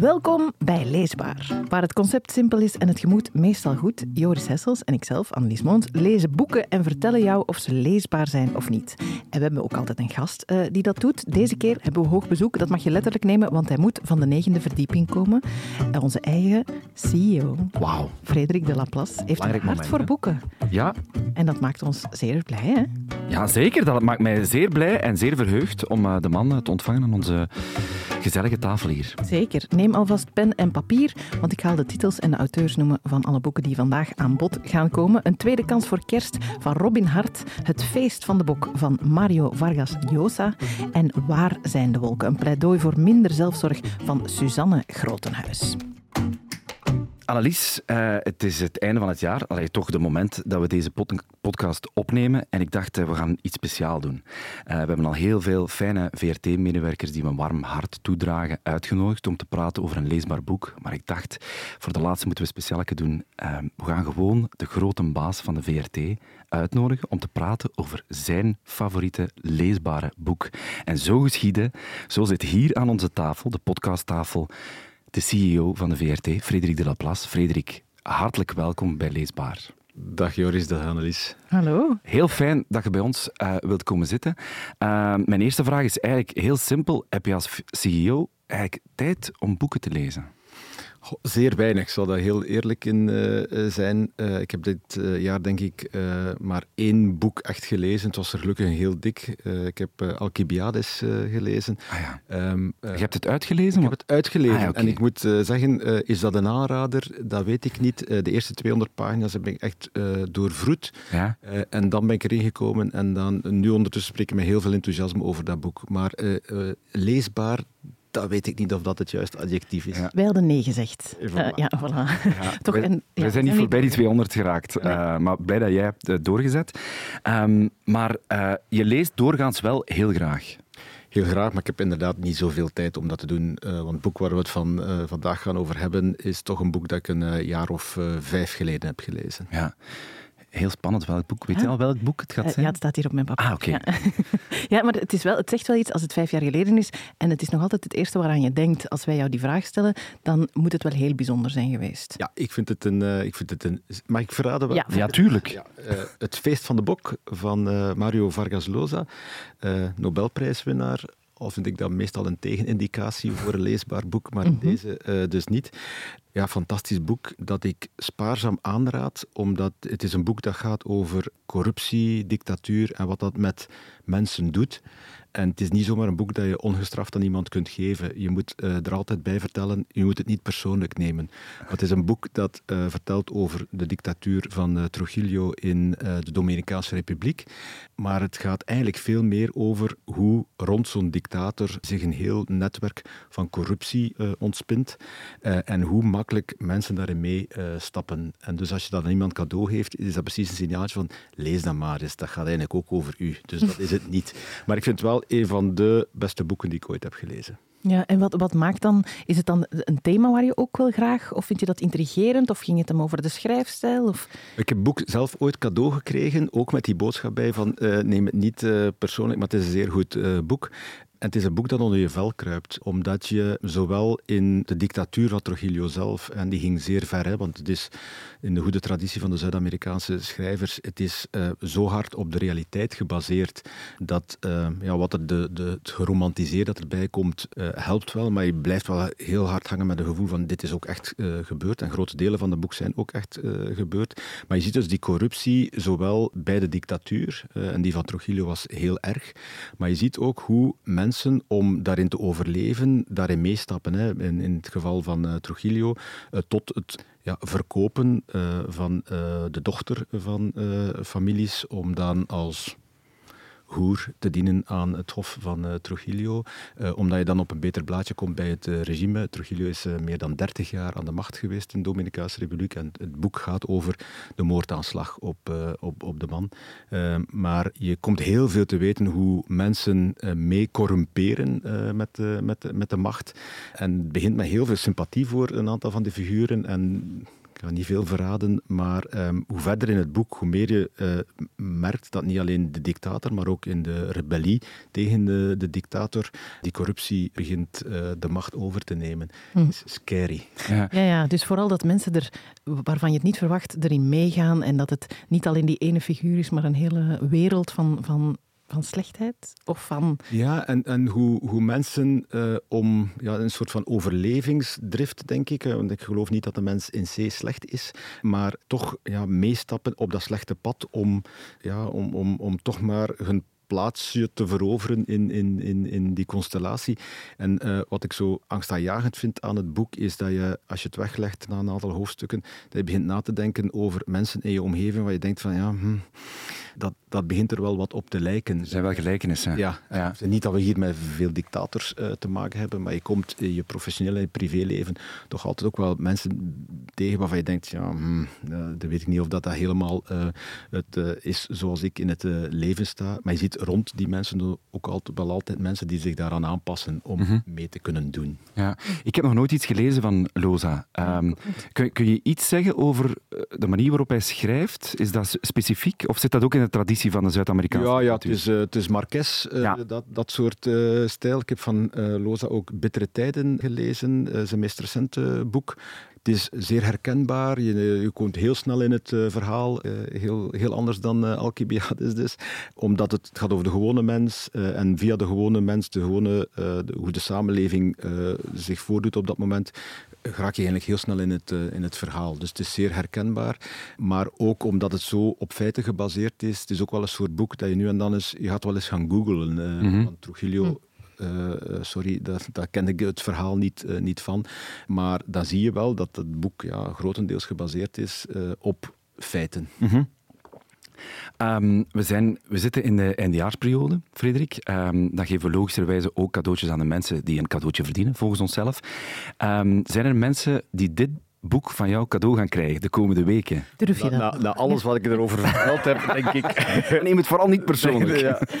Welkom bij Leesbaar, waar het concept simpel is en het gemoed meestal goed. Joris Hessels en ikzelf, Annelies Moons, lezen boeken en vertellen jou of ze leesbaar zijn of niet. En we hebben ook altijd een gast uh, die dat doet. Deze keer hebben we hoog bezoek, dat mag je letterlijk nemen, want hij moet van de negende verdieping komen. Uh, onze eigen CEO, Wauw. Frederik de Laplace, heeft Belangrijk een hart moment, voor hè? boeken. Ja, En dat maakt ons zeer blij, hè? ja, zeker. Dat maakt mij zeer blij en zeer verheugd om eh, de man eh, te ontvangen aan onze gezellige tafel hier. Zeker. Neem alvast pen en papier, want ik ga de titels en de auteurs noemen van alle boeken die vandaag aan bod gaan komen. Een tweede kans voor kerst van Robin Hart, Het feest van de bok van Mario Vargas Llosa en Waar zijn de wolken? Een pleidooi voor minder zelfzorg van Suzanne Grotenhuis. Annelies, eh, het is het einde van het jaar. Allee, toch de moment dat we deze pod- podcast opnemen. En ik dacht, eh, we gaan iets speciaal doen. Eh, we hebben al heel veel fijne VRT-medewerkers die een warm hart toedragen uitgenodigd om te praten over een leesbaar boek. Maar ik dacht, voor de laatste moeten we een speciaalke doen. We gaan gewoon de grote baas van de VRT uitnodigen om te praten over zijn favoriete leesbare boek. En zo geschiedde, zo zit hier aan onze tafel, de podcasttafel, de CEO van de VRT, Frederik de Laplace. Frederik, hartelijk welkom bij Leesbaar. Dag Joris, dag Annelies. Hallo. Heel fijn dat je bij ons eh, wilt komen zitten. Uh, mijn eerste vraag is eigenlijk heel simpel. Heb je als CEO eigenlijk tijd om boeken te lezen? Zeer weinig, ik zal daar heel eerlijk in uh, zijn. Uh, ik heb dit uh, jaar denk ik maar één boek echt gelezen. Het was er gelukkig heel dik. ik heb Alcibiades gelezen. Ah, ja. um, je hebt het uitgelezen? Ik heb het uitgelezen. Ah, ja, okay. En ik moet zeggen, is dat een aanrader? Dat weet ik niet. de eerste 200 pagina's heb ik echt doorvroet. Ja? en dan ben ik erin gekomen. En dan, nu ondertussen spreek ik met heel veel enthousiasme over dat boek. Maar leesbaar, dat weet ik niet of dat het juiste adjectief is. Ja. Wij hadden nee gezegd. Voilà. Uh, ja, voilà. Ja, Toch, ja, zijn niet voorbij die 200 geraakt, nee. uh, maar blij dat jij hebt doorgezet. Um, maar uh, je leest doorgaans wel heel graag. Heel graag, maar ik heb inderdaad niet zoveel tijd om dat te doen. Uh, want het boek waar we het van uh, vandaag gaan over hebben, is toch een boek dat ik een uh, jaar of vijf geleden heb gelezen. Ja. Heel spannend welk boek. Weet je al welk boek het gaat zijn? Ja, het staat hier op mijn papier. Ah, oké. Okay. Ja. ja, maar het, is wel, het zegt wel iets als het vijf jaar geleden is. En het is nog altijd het eerste waaraan je denkt als wij jou die vraag stellen. Dan moet het wel heel bijzonder zijn geweest. Ja, ik vind het een... Uh, ik vind het een mag ik verraden? Wat, ja, ja, tuurlijk. Ja, uh, het feest van de bok van uh, Mario Vargas Llosa. Nobelprijswinnaar al vind ik dat meestal een tegenindicatie voor een leesbaar boek, maar mm -hmm. deze uh, dus niet. Ja, fantastisch boek dat ik spaarzaam aanraad, omdat het is een boek dat gaat over corruptie, dictatuur en wat dat met mensen doet. En het is niet zomaar een boek dat je ongestraft aan iemand kunt geven. Je moet uh, er altijd bij vertellen, je moet het niet persoonlijk nemen. Het is een boek dat uh, vertelt over de dictatuur van uh, Trujillo in de Dominicaanse Republiek. Maar het gaat eigenlijk veel meer over hoe rond zo'n dictator zich een heel netwerk van corruptie ontspint. en hoe makkelijk mensen daarin meestappen. en dus als je dat aan iemand cadeau geeft, is dat precies een signaaltje van lees dat maar eens. Dat gaat eigenlijk ook over u. Dus dat is het niet. Maar ik vind wel een van de beste boeken die ik ooit heb gelezen. Ja, en wat, wat maakt dan, is het dan een thema waar je ook wel graag, of vind je dat intrigerend, of ging het hem over de schrijfstijl? Of? Ik heb het boek zelf ooit cadeau gekregen, ook met die boodschap bij van uh, neem het niet uh, persoonlijk, maar het is een zeer goed uh, boek. Het is een boek dat onder je vel kruipt, omdat je zowel in de dictatuur van Trujillo zelf, en die ging zeer ver, hè, want het is in de goede traditie van de Zuid-Amerikaanse schrijvers, het is uh, zo hard op de realiteit gebaseerd, dat uh, ja, wat er de, het geromantiseerd dat erbij komt, uh, helpt wel, maar je blijft wel heel hard hangen met het gevoel van dit is ook echt gebeurd. En grote delen van het boek zijn ook echt gebeurd. Maar je ziet dus die corruptie, zowel bij de dictatuur, en die van Trujillo was heel erg, maar je ziet ook hoe mensen om daarin te overleven, daarin meestappen. Hè. In, in het geval van uh, Trujillo, uh, tot het ja, verkopen uh, van de dochter van families, om dan als hoer te dienen aan het hof van uh, Trujillo, uh, omdat je dan op een beter blaadje komt bij het uh, regime. Trujillo is meer dan 30 jaar aan de macht geweest in de Dominicaanse Republiek en het boek gaat over de moordaanslag op, op, op de man. maar je komt heel veel te weten hoe mensen mee corrumperen met, met, met de macht. En het begint met heel veel sympathie voor een aantal van die figuren en Ik ga niet veel verraden, maar ehm, hoe verder in het boek, hoe meer je uh, merkt dat niet alleen de dictator, maar ook in de rebellie tegen de, de dictator, die corruptie begint uh, de macht over te nemen. Hm. is scary. Ja. ja. Ja, dus vooral dat mensen er, waarvan je het niet verwacht, erin meegaan en dat het niet alleen die ene figuur is, maar een hele wereld van, van van slechtheid? Of van... Ja, en, en hoe, hoe mensen uh, om ja, een soort van overlevingsdrift, denk ik, want ik geloof niet dat de mens in C slecht is, maar toch ja, meestappen op dat slechte pad om, ja, om, om, om toch maar hun plaatsje te veroveren in, in, in, in die constellatie. En uh, wat ik zo angstaanjagend vind aan het boek, is dat je, als je het weglegt na een aantal hoofdstukken, dat je begint na te denken over mensen in je omgeving, waar je denkt van ja, hm, dat, dat begint er wel wat op te lijken. Er zijn wel gelijkenissen. Ja, ja. Niet dat we hier met veel dictators uh, te maken hebben, maar je komt in je professionele en privéleven toch altijd ook wel mensen tegen waarvan je denkt, ja, hm, uh, dan weet ik niet of dat, dat helemaal uh, het is zoals ik in het leven sta. Maar je ziet rond die mensen ook altijd, wel altijd mensen die zich daaraan aanpassen om mm -hmm. mee te kunnen doen. Ja. Ik heb nog nooit iets gelezen van Loza. Um, kun, kun je iets zeggen over de manier waarop hij schrijft? Is dat specifiek of zit dat ook in de traditie van de Zuid-Amerikaanse Ja, ja het, is, uh, het is Marques, uh, ja. dat, dat soort uh, stijl. Ik heb van Loza ook Bittere Tijden gelezen, zijn meest recente boek. Het is zeer herkenbaar. Je, je komt heel snel in het verhaal. Heel, heel anders dan Alcibiades dus. Omdat het, het, gaat over de gewone mens. en via de gewone mens, de gewone, de, hoe de samenleving zich voordoet op dat moment, raak je eigenlijk heel snel in het, in het verhaal. Dus het is zeer herkenbaar. Maar ook omdat het zo op feiten gebaseerd is. Het is ook wel een soort boek dat je nu en dan eens... Je gaat wel eens gaan googlen. Mm -hmm. Van Trujillo... Mm uh, sorry, daar, daar ken ik het verhaal niet, uh, niet van. Maar dan zie je wel dat het boek ja, grotendeels gebaseerd is uh, op feiten. Mm -hmm. Um, we, zijn, we zitten in de eindejaarsperiode, Frederik. Um, dan geven we logischerwijze ook cadeautjes aan de mensen die een cadeautje verdienen, volgens onszelf. Um, zijn er mensen die dit boek van jou cadeau gaan krijgen de komende weken? Durf je dat? Na, na alles wat ik erover verteld heb, denk ik... Neem het vooral niet persoonlijk. Denk, ja,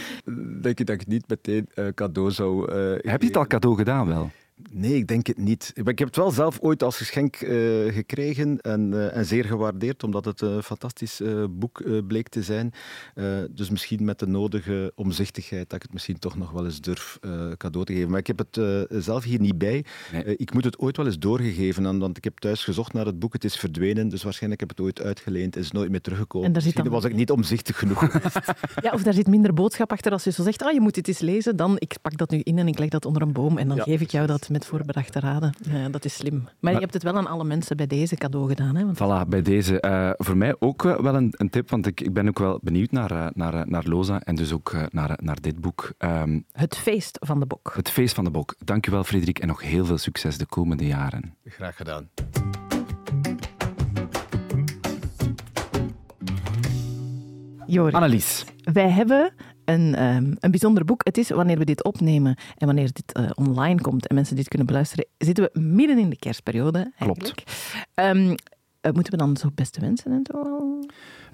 denk ik dat ik niet meteen uh, cadeau zou... Uh, heb je het al cadeau gedaan wel? Nee, ik denk het niet. Ik heb het wel zelf ooit als geschenk uh, gekregen en, uh, en, zeer gewaardeerd, omdat het een fantastisch uh, boek bleek te zijn. dus misschien met de nodige omzichtigheid dat ik het misschien toch nog wel eens durf cadeau te geven. Maar ik heb het zelf hier niet bij. Nee. ik moet het ooit wel eens doorgegeven, hebben, want ik heb thuis gezocht naar het boek. Het is verdwenen, dus waarschijnlijk heb ik het ooit uitgeleend. is nooit meer teruggekomen. En misschien dan... was ik niet omzichtig genoeg. ja, of daar zit minder boodschap achter als je zo zegt, ah, je moet dit eens lezen. Dan, ik pak dat nu in en ik leg dat onder een boom en dan ja. geef ik jou dat met voorbedachte raden. Ja, dat is slim. Maar, maar, je hebt het wel aan alle mensen bij deze cadeau gedaan. Hè? Want... Voilà, bij deze. Uh, voor mij ook wel een, een, tip, want ik, ik ben ook wel benieuwd naar, uh, naar, naar Loza en dus ook uh, naar, naar dit boek. Um, het feest van de bok. Het feest van de bok. Dankjewel Frederik en nog heel veel succes de komende jaren. Graag gedaan. Joris. Annelies. Wij hebben een, um, een bijzonder boek. Het is wanneer we dit opnemen en wanneer dit uh, online komt en mensen dit kunnen beluisteren, zitten we midden in de kerstperiode. Eigenlijk. Klopt. Um, uh, moeten we dan zo beste wensen en zo?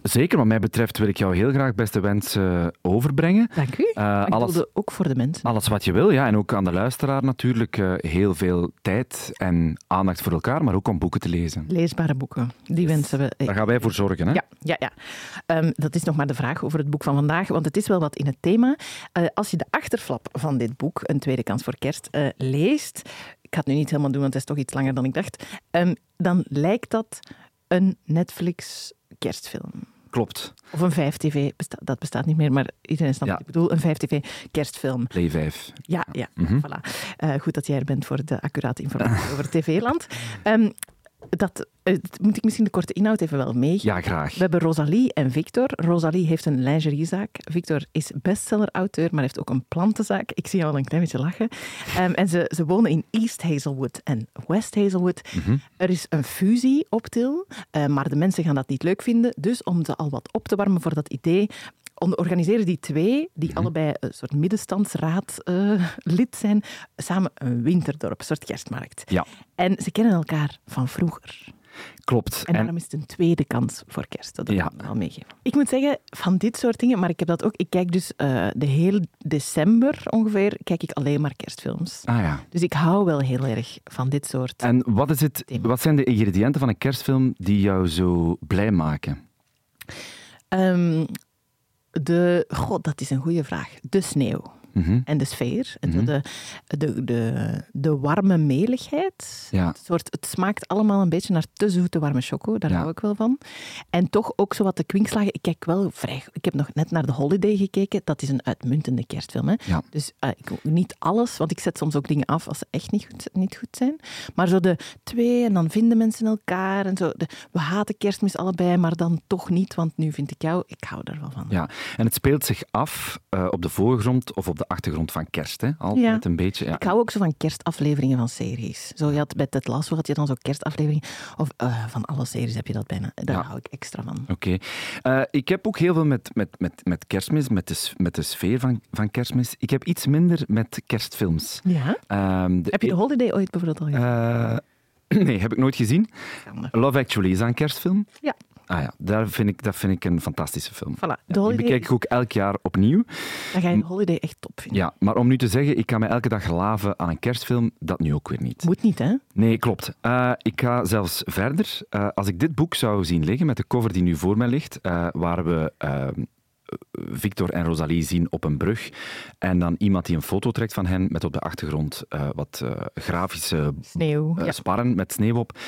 Zeker, wat mij betreft wil ik jou heel graag beste wensen overbrengen. Dank u. Uh, alles, ook voor de mensen. Alles wat je wil, ja. En ook aan de luisteraar natuurlijk uh, heel veel tijd en aandacht voor elkaar, maar ook om boeken te lezen. Leesbare boeken, die wensen we. Daar gaan wij voor zorgen, hè? Ja, ja, ja. Um, dat is nog maar de vraag over het boek van vandaag, want het is wel wat in het thema. Uh, als je de achterflap van dit boek, Een Tweede Kans voor Kerst, leest, ik ga het nu niet helemaal doen, want het is toch iets langer dan ik dacht, um, dan lijkt dat een Netflix kerstfilm. Klopt. Of een 5TV, besta dat bestaat niet meer, maar iedereen snapt ja. wat ik bedoel. Een 5TV kerstfilm. Play 5. Ja, ja, mm -hmm. voilà. Uh, goed dat jij er bent voor de accurate informatie over TV-land. Um, dat uh, moet ik misschien de korte inhoud even wel meegeven. Ja, graag. We hebben Rosalie en Victor. Rosalie heeft een lingeriezaak. Victor is bestseller-auteur, maar heeft ook een plantenzaak. Ik zie jou al een klein beetje lachen. Um, en ze, ze wonen in East Hazelwood en West Hazelwood. Mm -hmm. Er is een fusie op Til, uh, maar de mensen gaan dat niet leuk vinden. Dus om ze al wat op te warmen voor dat idee, organiseren die twee, die mm-hmm. allebei een soort middenstandsraad uh, lid zijn, samen een winterdorp, een soort kerstmarkt. Ja. En ze kennen elkaar van vroeger. Klopt. En daarom is het een tweede kans voor kerst. Dat Ja. ik wel meegeven. Ik moet zeggen, van dit soort dingen, maar ik heb dat ook. Ik kijk dus eh, de hele december ongeveer, kijk ik alleen maar kerstfilms. Ah ja. Dus ik hou wel heel erg van dit soort. En wat, is het, Thema. wat zijn de ingrediënten van een kerstfilm die jou zo blij maken? Ehm, de, god, dat is een goede vraag. De sneeuw Mhm. en de sfeer. Mhm. de, de, de, de warme meligheid. Ja. Het, soort, het smaakt allemaal een beetje naar te zoete warme choco. Daar Ja. hou ik wel van. En toch ook zo wat de kwinkslagen. Ik kijk wel vrij... Ik heb nog net naar The Holiday gekeken. Dat is een uitmuntende kerstfilm. Hè? Ja. Dus eh, ik, niet alles, want ik zet soms ook dingen af als ze echt niet goed, niet goed zijn. Maar zo de twee, en dan vinden mensen elkaar. En zo de, we haten kerstmis allebei, maar dan toch niet, want nu vind ik jou... Ik hou daar wel van. Ja, en het speelt zich af eh, op de voorgrond of op de achtergrond van kerst. Hè? Altijd Ja. een beetje. Ja. Ik hou ook zo van kerstafleveringen van series. Zo, je had bij Ted Lasso had je dan zo kerstafleveringen. Of eh, van alle series heb je dat bijna. Daar Ja. hou ik extra van. Oké. Eh, ik heb ook heel veel met, met, met, met kerstmis, met de, met de sfeer van, van kerstmis. Ik heb iets minder met kerstfilms. Ja? Ehm, de Heb je de Holiday ooit bijvoorbeeld al gezien? Eh, nee, heb ik nooit gezien. Love Actually is dat een kerstfilm. Ja. Ah ja, daar vind ik, dat vind ik een fantastische film. Voilà. De Die bekijk ik ook elk jaar opnieuw. dan ga je de Holiday echt top vinden. Ja, maar om nu te zeggen, ik kan me elke dag laven aan een kerstfilm, dat nu ook weer niet. Moet niet, hè? Nee, klopt. Eh, ik ga zelfs verder. Eh, als ik dit boek zou zien liggen, met de cover die nu voor mij ligt, eh, waar we eh, Victor en Rosalie zien op een brug, en dan iemand die een foto trekt van hen, met op de achtergrond eh, wat eh, grafische Sneeuw. eh, ja. sparren met sneeuw op,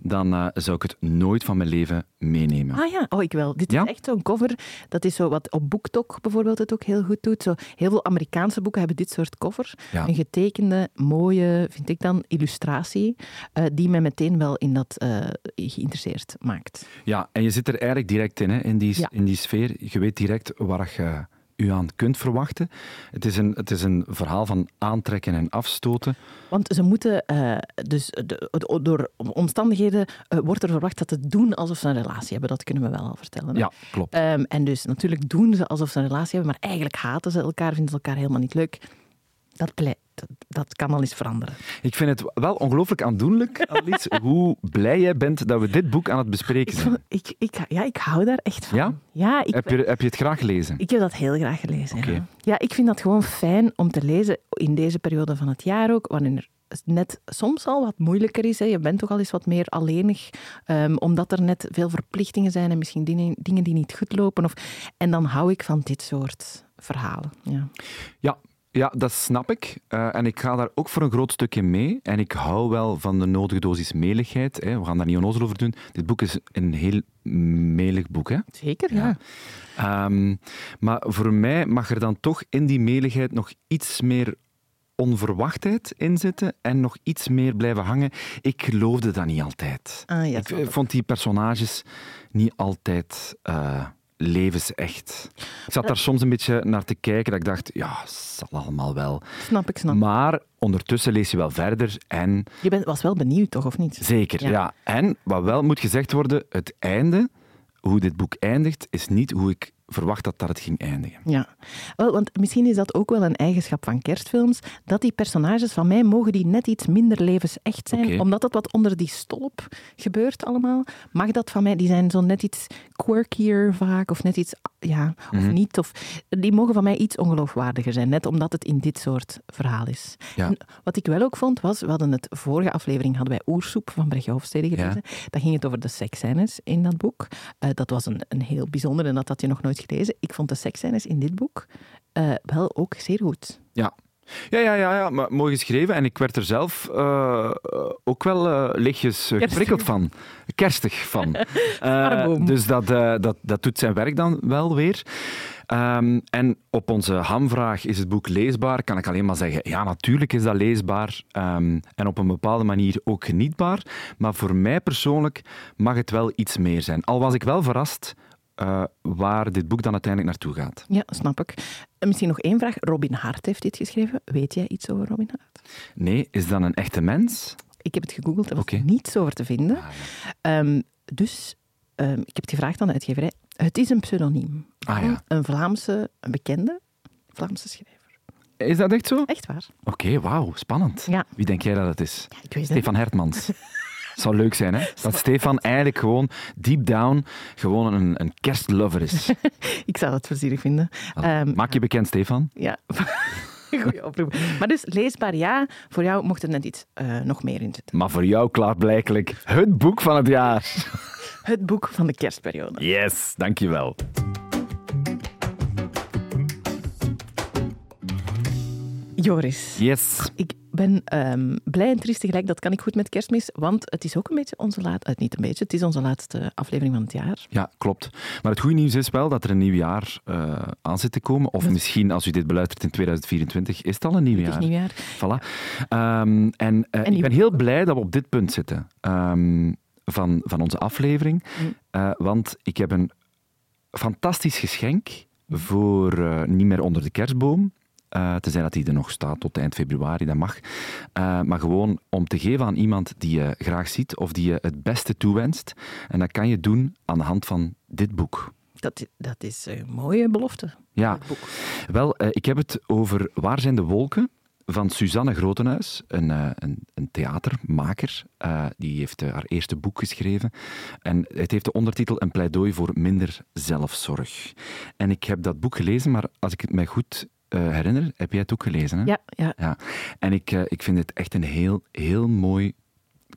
dan zou ik het nooit van mijn leven meenemen. Ah ja, oh ik wel. Dit Ja? is echt zo'n cover. Dat is zo wat op BookTok bijvoorbeeld het ook heel goed doet. Zo, heel veel Amerikaanse boeken hebben dit soort covers. Ja. Een getekende, mooie, vind ik dan, illustratie, die mij meteen wel in dat geïnteresseerd maakt. Ja, en je zit er eigenlijk direct in, hè, in, die, in die sfeer. Je weet direct waar je u aan kunt verwachten. Het is een, het is een verhaal van aantrekken en afstoten. Want ze moeten, eh, dus de- de- door omstandigheden eh, wordt er verwacht dat ze doen alsof ze een relatie hebben. Dat kunnen we wel al vertellen. hè? Ja, klopt. Ehm, en dus natuurlijk doen ze alsof ze een relatie hebben, maar eigenlijk haten ze elkaar, vinden ze elkaar helemaal niet leuk. Dat, plei- dat, dat kan al eens veranderen. Ik vind het wel ongelooflijk aandoenlijk, Alice, hoe blij jij bent dat we dit boek aan het bespreken zijn. ik, ik, ja, ik hou daar echt van. Ja? Ja, ik, Heb je, heb je het graag gelezen? ik heb dat heel graag gelezen. Ja. ja, ik vind dat gewoon fijn om te lezen in deze periode van het jaar ook, wanneer het net soms al wat moeilijker is. Hè. Je bent toch al eens wat meer alleenig, ehm, omdat er net veel verplichtingen zijn en misschien dingen, dingen die niet goed lopen. Of, en dan hou ik van dit soort verhalen. Ja. Ja, ja dat snap ik. Eh, en ik ga daar ook voor een groot stukje mee. En ik hou wel van de nodige dosis meligheid. Hè. We gaan daar niet onnozel over doen. Dit boek is een heel melig boek. Hè. Zeker, ja. Ja. Ehm, maar voor mij mag er dan toch in die meligheid nog iets meer onverwachtheid in zitten en nog iets meer blijven hangen. Ik geloofde dat niet altijd. Ah, ja, ik eh, vond die personages niet altijd eh, levensecht. Ik zat daar soms een beetje naar te kijken dat ik dacht, ja, zal allemaal wel. Snap ik, snap. Maar ondertussen lees je wel verder en Je bent, was wel benieuwd, toch, of niet? Zeker, Ja. ja. En wat wel moet gezegd worden, het einde, hoe dit boek eindigt, is niet hoe ik verwacht had dat het ging eindigen. Ja, wel, want misschien is dat ook wel een eigenschap van kerstfilms, dat die personages van mij mogen die net iets minder levensecht zijn, omdat het wat onder die stolp gebeurt allemaal. Mag dat van mij, die zijn zo net iets quirkier vaak, of net iets, ja, of Mhm. niet, of die mogen van mij iets ongeloofwaardiger zijn, net omdat het in dit soort verhaal is. Ja. Wat ik wel ook vond, was, we hadden het vorige aflevering, hadden wij Oersoep van Brechtje Hofstede gelezen, dan ging het over de seksscènes in dat boek. Eh, dat was een, een heel bijzonder en dat had je nog nooit gelezen. Ik vond de seksscènes in dit boek eh, wel ook zeer goed. Ja. Ja, ja, ja, ja, maar mooi geschreven. En ik werd er zelf eh, eh, ook wel eh, lichtjes geprikkeld van. Kerstig van. Dus dat, dat, dat doet zijn werk dan wel weer. Ehm, en op onze hamvraag, is het boek leesbaar? Kan ik alleen maar zeggen, ja, natuurlijk is dat leesbaar. Ehm, en op een bepaalde manier ook genietbaar. Maar voor mij persoonlijk mag het wel iets meer zijn. Al was ik wel verrast eh, waar dit boek dan uiteindelijk naartoe gaat. Ja, snap ik. En misschien nog één vraag. Robin Hart heeft dit geschreven. Weet jij iets over Robin Hart? Nee, is dat een echte mens? Ik heb het gegoogeld, er was niets over te vinden. Ehm, dus ehm, ik heb het gevraagd aan de uitgeverij. Het is een pseudoniem Ah, ja. een Vlaamse, een bekende Vlaamse schrijver. Is dat echt zo? Echt waar? Oké, wauw, spannend. Ja. Wie denk jij dat het is? Ja, ik weet het Stefan Hertmans. Het zou leuk zijn, hè? Dat Stefan eigenlijk gewoon deep down gewoon een, een kerstlover is. Ik zou dat plezierig vinden. Ehm, Maak je bekend, Stefan? Ja, goeie oproep. Maar dus leesbaar ja, voor jou mocht er net iets eh, nog meer in zitten. Maar voor jou klaarblijkelijk het boek van het jaar. Het boek van de kerstperiode. Yes, dankjewel. Joris, Yes. ik ben ehm, blij en triest tegelijk. Dat kan ik goed met kerstmis, want het is ook een beetje onze laatste... niet een beetje, het is onze laatste aflevering van het jaar. Ja, klopt. Maar het goede nieuws is wel dat er een nieuw jaar eh, aan zit te komen. Of misschien, als u dit beluistert in 2024, is het al een nieuw Het is jaar. nieuwjaar. Voilà. Ehm, en eh, En ik ben heel blij dat we op dit punt zitten ehm, van, van onze aflevering. Mm. Eh, want ik heb een fantastisch geschenk voor eh, niet meer onder de kerstboom. Eh tenzij dat die er nog staat tot eind februari, dat mag. Eh, maar gewoon om te geven aan iemand die je graag ziet of die je het beste toewenst. En dat kan je doen aan de hand van dit boek. Dat, dat is een mooie belofte. Ja, wel, eh, ik heb het over Waar zijn de wolken? van Suzanne Grotenhuis, een, een, een theatermaker. Die heeft haar eerste boek geschreven. En het heeft de ondertitel Een pleidooi voor minder zelfzorg. En ik heb dat boek gelezen, maar als ik het mij goed eh, herinner, heb jij het ook gelezen? Hè? Ja, ja, Ja. En ik, eh, ik vind het echt een heel, heel mooi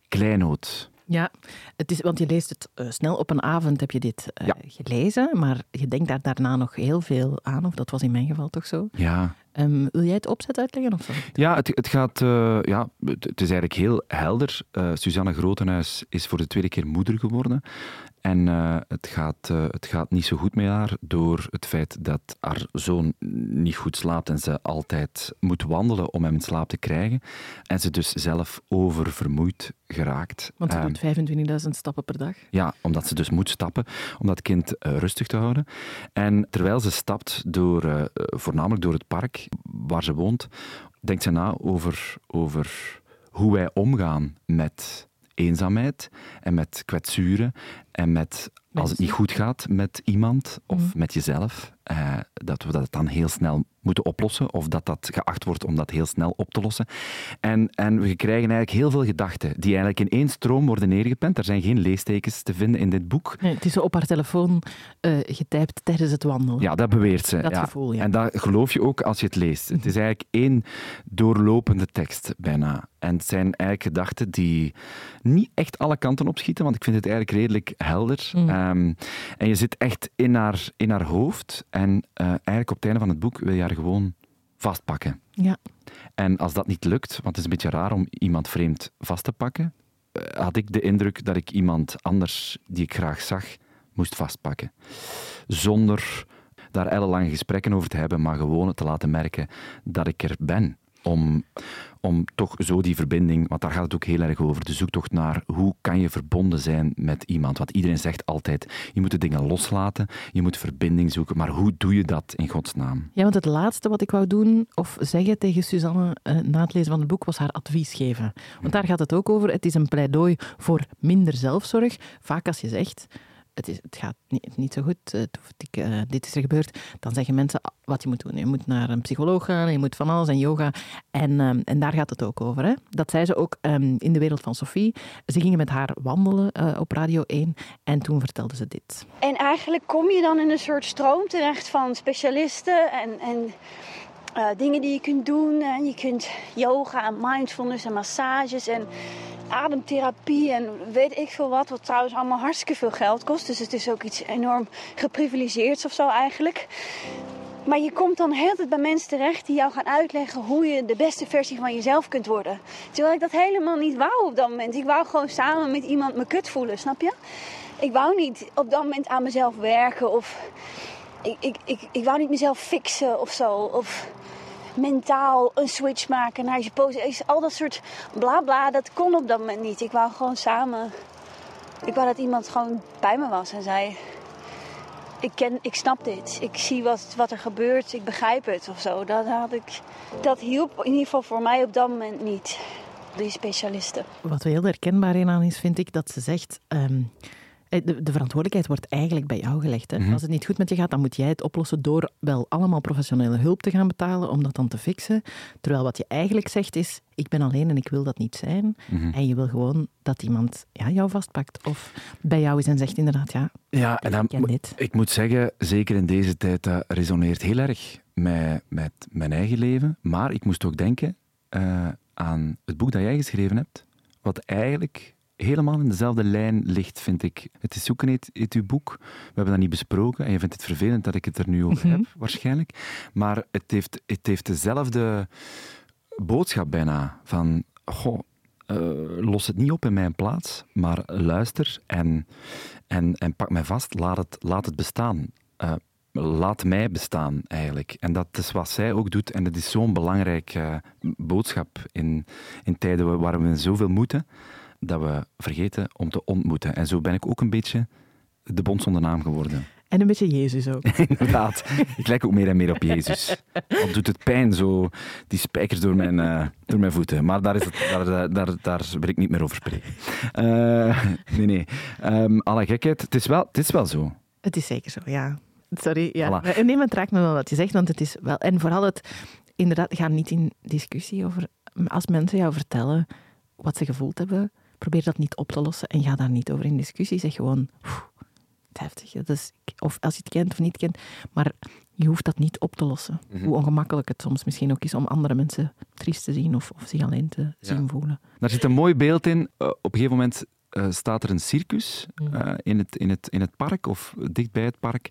kleinoot. ja. Het is, want je leest het eh, snel op een avond, heb je dit Ja. gelezen, maar je denkt daar daarna nog heel veel aan, of dat was in mijn geval toch zo. Ja, Ehm, wil jij het opzet uitleggen? Of zo? Ja, het, het gaat. eh, ja, het, het is eigenlijk heel helder. Eh Suzanne Grotenhuis is voor de tweede keer moeder geworden. En eh, het, gaat, het gaat niet zo goed met haar door het feit dat haar zoon niet goed slaapt en ze altijd moet wandelen om hem in slaap te krijgen. En ze dus zelf oververmoeid geraakt. Want ze Ehm, doet 25.000 stappen per dag. ja, omdat ze dus moet stappen om dat kind rustig te houden. En terwijl ze stapt, door, voornamelijk door het park waar ze woont, denkt ze na over, over hoe wij omgaan met eenzaamheid en met kwetsuren en met als het niet goed gaat met iemand of Mhm. met jezelf, eh, dat we dat dan heel snel moeten oplossen of dat dat geacht wordt om dat heel snel op te lossen. En, en we krijgen eigenlijk heel veel gedachten die eigenlijk in één stroom worden neergepend. Er zijn geen leestekens te vinden in dit boek. Nee, het is zo op haar telefoon eh getypt tijdens het wandelen. Ja, dat beweert ze. Dat ja. gevoel, ja. En dat geloof je ook als je het leest. Het is eigenlijk één doorlopende tekst, bijna. En het zijn eigenlijk gedachten die niet echt alle kanten opschieten, want ik vind het eigenlijk redelijk helder. Mm. Ehm, en je zit echt in haar, in haar hoofd. En eh, eigenlijk op het einde van het boek wil je haar gewoon vastpakken. Ja. En als dat niet lukt, want het is een beetje raar om iemand vreemd vast te pakken, eh, had ik de indruk dat ik iemand anders die ik graag zag, moest vastpakken. Zonder daar ellenlange gesprekken over te hebben, maar gewoon te laten merken dat ik er ben. Om, om toch zo die verbinding, want daar gaat het ook heel erg over, de zoektocht naar hoe kan je verbonden zijn met iemand. Want iedereen zegt altijd, je moet de dingen loslaten, je moet verbinding zoeken, maar hoe doe je dat in godsnaam? ja, want het laatste wat ik wou doen of zeggen tegen Suzanne eh, na het lezen van het boek was haar advies geven. Want daar gaat het ook over. Het is een pleidooi voor minder zelfzorg. Vaak als je zegt, het, gaat niet, niet zo goed, eh, eh, dit is er gebeurd, dan zeggen mensen ah, wat je moet doen. Je moet naar een psycholoog gaan, je moet van alles en yoga. En, ehm, en daar gaat het ook over. Hè? Dat zei ze ook ehm, in de wereld van Sophie. Ze gingen met haar wandelen eh, op Radio 1 en toen vertelde ze dit. En eigenlijk kom je dan in een soort stroom terecht van specialisten en, en dingen die je kunt doen. En je kunt yoga en mindfulness en massages en ademtherapie en weet ik veel wat. Wat trouwens allemaal hartstikke veel geld kost. Dus het is ook iets enorm geprivilegeerds of zo eigenlijk. Maar je komt dan heel tijd bij mensen terecht die jou gaan uitleggen hoe je de beste versie van jezelf kunt worden. Terwijl ik dat helemaal niet wou op dat moment. Ik wou gewoon samen met iemand me kut voelen, snap je? Ik wou niet op dat moment aan mezelf werken of ik, ik, ik, ik wou niet mezelf fixen of zo. Of mentaal een switch maken naar je positie. Al dat soort bla bla, dat kon op dat moment niet. Ik wou gewoon samen. Ik wou dat iemand gewoon bij me was en zei: Ik, ken, ik snap dit. Ik zie wat, wat er gebeurt. Ik begrijp het of zo. Dat, had ik, dat hielp in ieder geval voor mij op dat moment niet. Die specialisten. Wat er heel herkenbaar in aan is, vind ik, dat ze zegt... ehm, Eh, de, de verantwoordelijkheid wordt eigenlijk bij jou gelegd. Hè? Mhm. Als het niet goed met je gaat, dan moet jij het oplossen door wel allemaal professionele hulp te gaan betalen om dat dan te fixen. Terwijl wat je eigenlijk zegt is, ik ben alleen en ik wil dat niet zijn. Mhm. En je wil gewoon dat iemand ja, jou vastpakt. Of bij jou is en zegt inderdaad, ja, Ja, en dan, ik ken dit. ik moet zeggen, zeker in deze tijd, dat resoneert heel erg met, met mijn eigen leven. Maar ik moest ook denken eh, aan het boek dat jij geschreven hebt, wat eigenlijk helemaal in dezelfde lijn ligt, vind ik. Het is zoeken heet, heet uw boek. We hebben dat niet besproken en je vindt het vervelend dat ik het er nu over Mhm. heb, waarschijnlijk. Maar het heeft, het heeft dezelfde boodschap bijna. Van, goh, eh, los het niet op in mijn plaats, maar luister en, en, en pak mij vast. Laat het, laat het bestaan. Eh, laat mij bestaan, eigenlijk. En dat is wat zij ook doet. En dat is zo'n belangrijke boodschap in, in tijden waar we zoveel moeten, dat we vergeten om te ontmoeten. En zo ben ik ook een beetje de bond zonder naam geworden. En een beetje Jezus ook. Inderdaad. Ik lijk ook meer en meer op Jezus. Al doet het pijn, zo die spijkers door mijn, eh, door mijn voeten. Maar daar, is het, daar, daar, daar, wil ik niet meer over spreken. Eh, nee, nee. Ehm, alle gekheid, het is, wel, het is wel zo. Het is zeker zo, ja. Sorry, ja. Voilà. Nee, maar het raakt me wel wat je zegt, want het is wel... En vooral het... Inderdaad, ga niet in discussie over... Als mensen jou vertellen wat ze gevoeld hebben, probeer dat niet op te lossen en ga daar niet over in discussie. Zeg gewoon... "Oeh, Het heftig. Dat is, of als je het kent of niet kent. Maar je hoeft dat niet op te lossen. Hoe ongemakkelijk het soms misschien ook is om andere mensen triest te zien of, of zich alleen te zien voelen. Daar zit een mooi beeld in. Eh, op een gegeven moment eh, staat er een circus eh, in, het, in, het, in het park of dicht bij het park.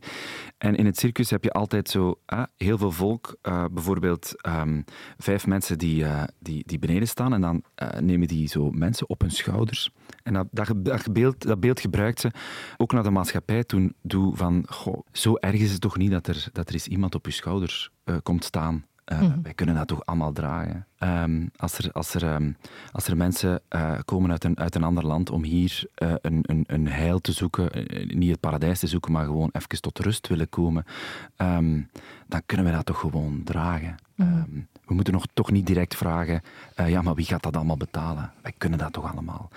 En in het circus heb je altijd zo ah, heel veel volk. eh, bijvoorbeeld ehm, vijf mensen die, eh, die, die beneden staan. En dan eh, nemen die zo mensen op hun schouders. En dat, dat, beeld, dat beeld gebruikt ze ook naar de maatschappij toen. Doe van, goh, zo erg is het toch niet dat er, dat er eens iemand op je schouders eh, komt staan. Eh, Wij kunnen dat toch allemaal dragen. Ehm, als, er, als, er, ehm, als er mensen eh, komen uit een, uit een ander land om hier eh, een, een, een heil te zoeken, niet het paradijs te zoeken, maar gewoon even tot rust willen komen, ehm, dan kunnen we dat toch gewoon dragen. Ehm, we moeten nog toch niet direct vragen, ja, maar wie gaat dat allemaal betalen? Wij kunnen dat toch allemaal.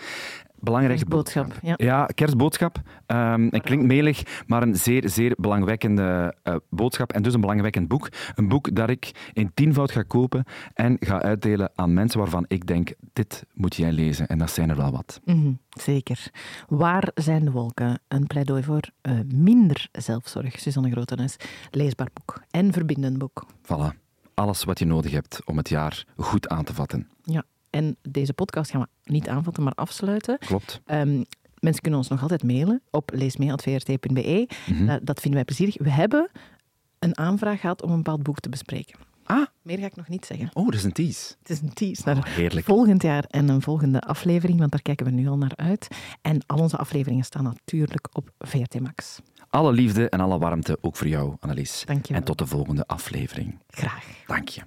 Belangrijke Kerstboodschap, ja. ja, kerstboodschap. Ehm het klinkt melig, maar een zeer, zeer belangwekkende eh, boodschap. En dus een belangwekkend boek. Een boek dat ik in tienvoud ga kopen en ga uitdelen aan mensen waarvan ik denk, dit moet jij lezen. En dat zijn er wel wat. Mhm, zeker. Waar zijn de wolken? Een pleidooi voor eh, minder zelfzorg. Suzanne Grotenes. Leesbaar boek en verbindend boek. Voilà. Alles wat je nodig hebt om het jaar goed aan te vatten. Ja. En deze podcast gaan we niet aanvatten, maar afsluiten. Klopt. Ehm, mensen kunnen ons nog altijd mailen op leesmee.vrt.be. Mhm. Dat, dat vinden wij plezierig. We hebben een aanvraag gehad om een bepaald boek te bespreken. Ah, Meer ga ik nog niet zeggen. oh, dat is een tease. Het is een tease naar Oh, heerlijk. volgend jaar en een volgende aflevering, want daar kijken we nu al naar uit. En al onze afleveringen staan natuurlijk op VRT Max. Alle liefde en alle warmte ook voor jou, Annelies. Dank je wel. En tot de volgende aflevering. Graag. Dank je.